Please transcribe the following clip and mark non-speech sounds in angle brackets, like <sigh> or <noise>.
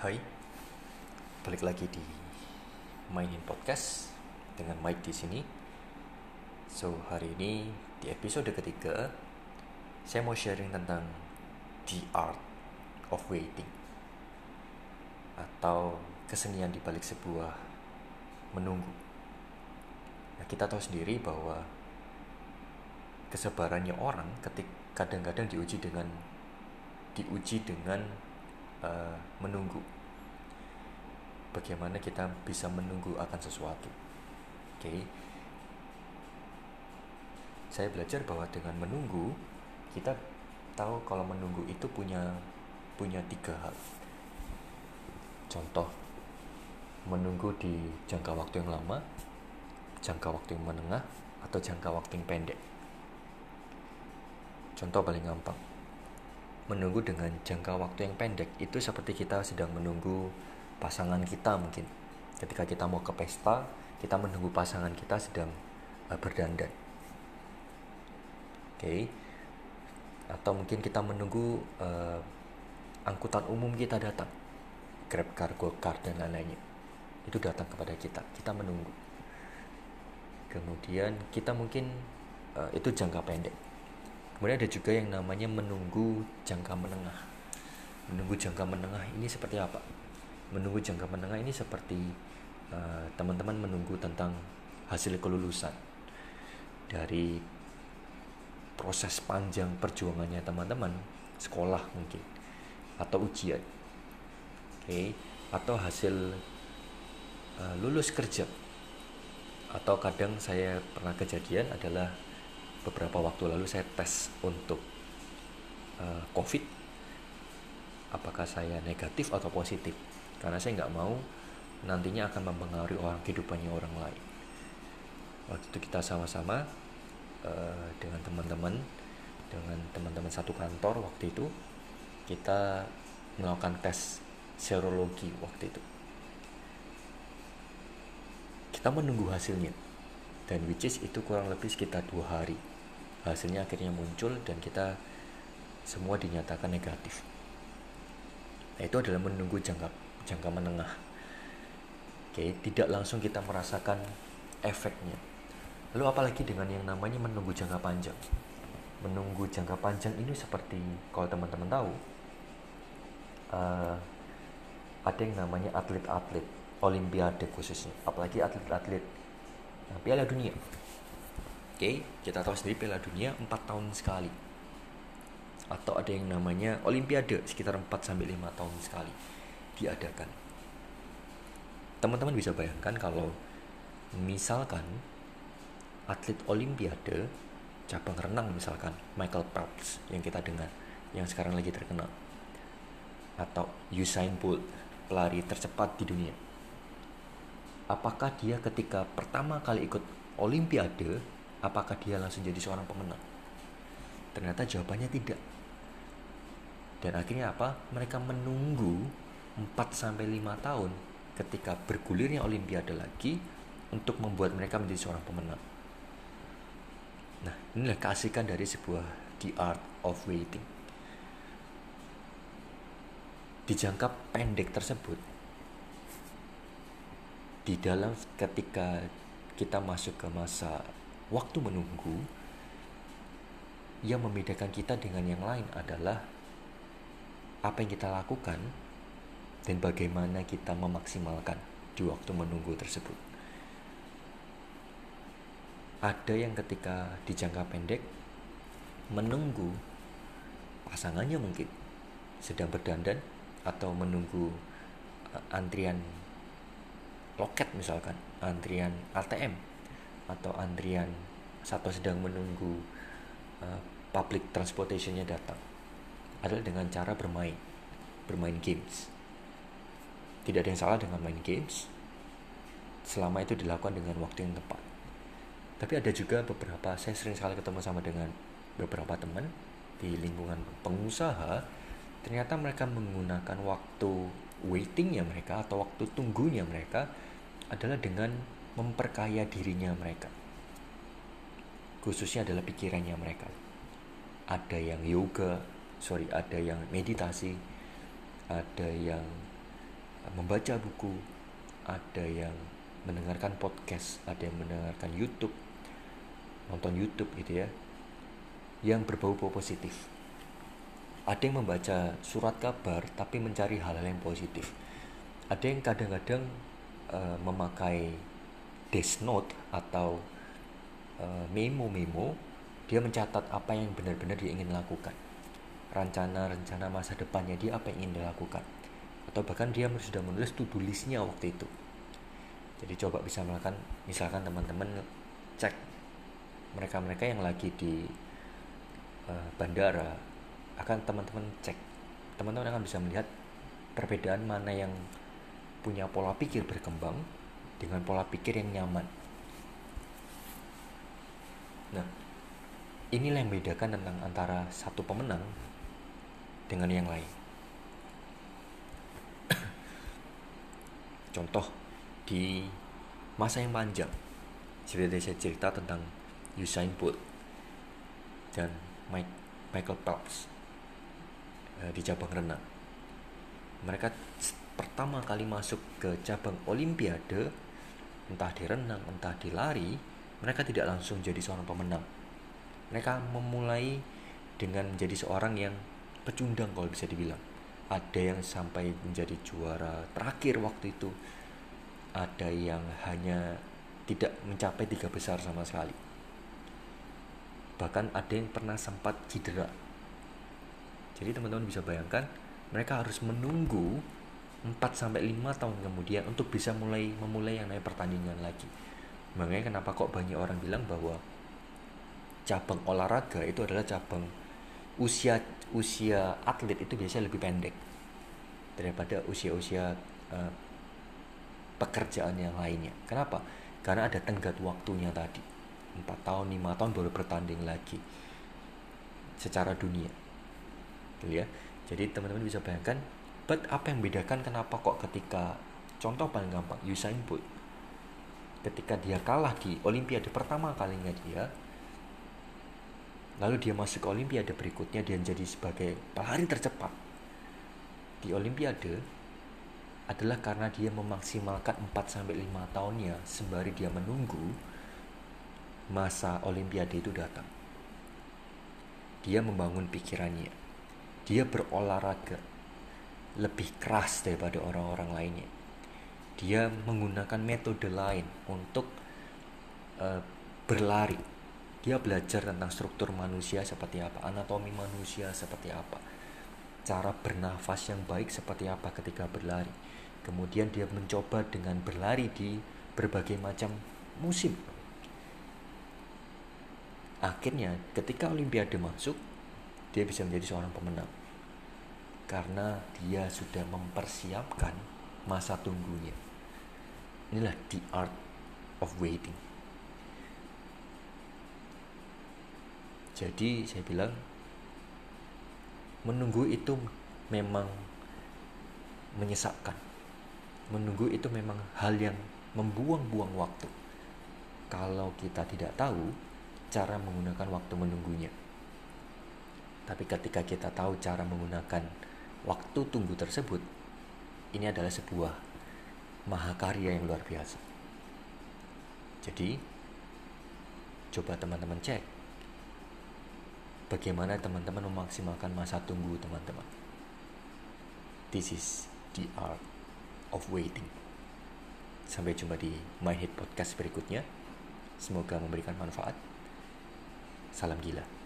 Hai, balik lagi di mainin podcast dengan Mike di sini. So hari ini di episode ketiga, saya mau sharing tentang the art of waiting atau kesenian di balik sebuah menunggu. Nah, kita tahu sendiri bahwa kesabarannya orang ketik kadang-kadang diuji dengan diuji dengan uh, menunggu bagaimana kita bisa menunggu akan sesuatu oke okay. saya belajar bahwa dengan menunggu kita tahu kalau menunggu itu punya punya tiga hal contoh menunggu di jangka waktu yang lama jangka waktu yang menengah atau jangka waktu yang pendek Contoh paling gampang. Menunggu dengan jangka waktu yang pendek itu seperti kita sedang menunggu pasangan kita mungkin. Ketika kita mau ke pesta, kita menunggu pasangan kita sedang uh, berdandan. Oke. Okay. Atau mungkin kita menunggu uh, angkutan umum kita datang. Grab car, car dan lain-lainnya. Itu datang kepada kita. Kita menunggu. Kemudian kita mungkin uh, itu jangka pendek Kemudian ada juga yang namanya menunggu jangka menengah. Menunggu jangka menengah ini seperti apa? Menunggu jangka menengah ini seperti eh, teman-teman uh, menunggu tentang hasil kelulusan dari proses panjang perjuangannya teman-teman sekolah mungkin atau ujian, oke, okay. atau hasil uh, lulus kerja atau kadang saya pernah kejadian adalah beberapa waktu lalu saya tes untuk uh, COVID. Apakah saya negatif atau positif? Karena saya nggak mau nantinya akan mempengaruhi orang kehidupannya orang lain. Waktu itu kita sama-sama uh, dengan teman-teman dengan teman-teman satu kantor waktu itu kita melakukan tes serologi waktu itu. Kita menunggu hasilnya dan which is itu kurang lebih sekitar dua hari hasilnya akhirnya muncul dan kita semua dinyatakan negatif. Nah, itu adalah menunggu jangka jangka menengah. Oke tidak langsung kita merasakan efeknya. Lalu apalagi dengan yang namanya menunggu jangka panjang? Menunggu jangka panjang ini seperti kalau teman-teman tahu uh, ada yang namanya atlet-atlet olimpiade khususnya. Apalagi atlet-atlet nah, piala dunia okay, kita tahu sendiri Piala Dunia 4 tahun sekali. Atau ada yang namanya Olimpiade sekitar 4 sampai 5 tahun sekali diadakan. Teman-teman bisa bayangkan kalau misalkan atlet Olimpiade cabang renang misalkan Michael Phelps yang kita dengar yang sekarang lagi terkenal atau Usain Bolt pelari tercepat di dunia apakah dia ketika pertama kali ikut Olimpiade apakah dia langsung jadi seorang pemenang? Ternyata jawabannya tidak. Dan akhirnya apa? Mereka menunggu 4 sampai 5 tahun ketika bergulirnya olimpiade lagi untuk membuat mereka menjadi seorang pemenang. Nah, inilah keasikan dari sebuah The Art of Waiting. Di jangka pendek tersebut, di dalam ketika kita masuk ke masa waktu menunggu yang membedakan kita dengan yang lain adalah apa yang kita lakukan dan bagaimana kita memaksimalkan di waktu menunggu tersebut. Ada yang ketika di jangka pendek menunggu pasangannya mungkin sedang berdandan atau menunggu uh, antrian loket misalkan, antrian ATM atau antrian atau sedang menunggu uh, public transportationnya datang. Adalah dengan cara bermain bermain games. Tidak ada yang salah dengan main games. Selama itu dilakukan dengan waktu yang tepat. Tapi ada juga beberapa saya sering sekali ketemu sama dengan beberapa teman di lingkungan pengusaha. Ternyata mereka menggunakan waktu waitingnya mereka atau waktu tunggunya mereka adalah dengan memperkaya dirinya mereka. Khususnya adalah pikirannya mereka. Ada yang yoga, sorry, ada yang meditasi, ada yang membaca buku, ada yang mendengarkan podcast, ada yang mendengarkan YouTube, nonton YouTube gitu ya, yang berbau-bau positif. Ada yang membaca surat kabar tapi mencari hal-hal yang positif. Ada yang kadang-kadang uh, memakai desk note atau uh, memo-memo, dia mencatat apa yang benar-benar dia ingin lakukan. Rencana-rencana masa depannya dia apa yang ingin dilakukan. Atau bahkan dia sudah menulis to-do listnya waktu itu jadi coba bisa melakukan misalkan teman-teman cek mereka-mereka yang lagi di uh, bandara akan teman-teman cek teman-teman akan bisa melihat perbedaan mana yang punya pola pikir berkembang dengan pola pikir yang nyaman. Nah inilah yang membedakan tentang antara satu pemenang dengan yang lain. <coughs> Contoh di masa yang panjang seperti saya cerita tentang Usain Bolt dan Mike, Michael Phelps uh, di cabang renang. Mereka pertama kali masuk ke cabang olimpiade entah di renang entah di lari mereka tidak langsung jadi seorang pemenang mereka memulai dengan menjadi seorang yang pecundang kalau bisa dibilang ada yang sampai menjadi juara terakhir waktu itu ada yang hanya tidak mencapai tiga besar sama sekali. Bahkan ada yang pernah sempat cedera. Jadi teman-teman bisa bayangkan mereka harus menunggu 4 sampai 5 tahun kemudian untuk bisa mulai memulai yang namanya pertandingan lagi. Makanya kenapa kok banyak orang bilang bahwa cabang olahraga itu adalah cabang usia usia atlet itu biasanya lebih pendek daripada usia-usia uh, pekerjaan yang lainnya. Kenapa? Karena ada tenggat waktunya tadi. 4 tahun, 5 tahun baru bertanding lagi secara dunia. Gitu ya. Jadi teman-teman bisa bayangkan, but apa yang membedakan kenapa kok ketika contoh paling gampang Usain Bolt ketika dia kalah di olimpiade pertama kalinya dia lalu dia masuk ke olimpiade berikutnya dia jadi sebagai pelari tercepat di olimpiade adalah karena dia memaksimalkan 4 sampai 5 tahunnya sembari dia menunggu masa olimpiade itu datang. Dia membangun pikirannya. Dia berolahraga lebih keras daripada orang-orang lainnya. Dia menggunakan metode lain untuk uh, berlari. Dia belajar tentang struktur manusia seperti apa, anatomi manusia seperti apa, cara bernafas yang baik seperti apa ketika berlari Kemudian dia mencoba dengan berlari di berbagai macam musim. Akhirnya ketika Olimpiade masuk, dia bisa menjadi seorang pemenang. Karena dia sudah mempersiapkan masa tunggunya. Inilah the art of waiting. Jadi saya bilang menunggu itu memang menyesakkan menunggu itu memang hal yang membuang-buang waktu. Kalau kita tidak tahu cara menggunakan waktu menunggunya. Tapi ketika kita tahu cara menggunakan waktu tunggu tersebut, ini adalah sebuah mahakarya yang luar biasa. Jadi, coba teman-teman cek bagaimana teman-teman memaksimalkan masa tunggu teman-teman. This is the art of waiting. Sampai jumpa di My Head Podcast berikutnya. Semoga memberikan manfaat. Salam gila.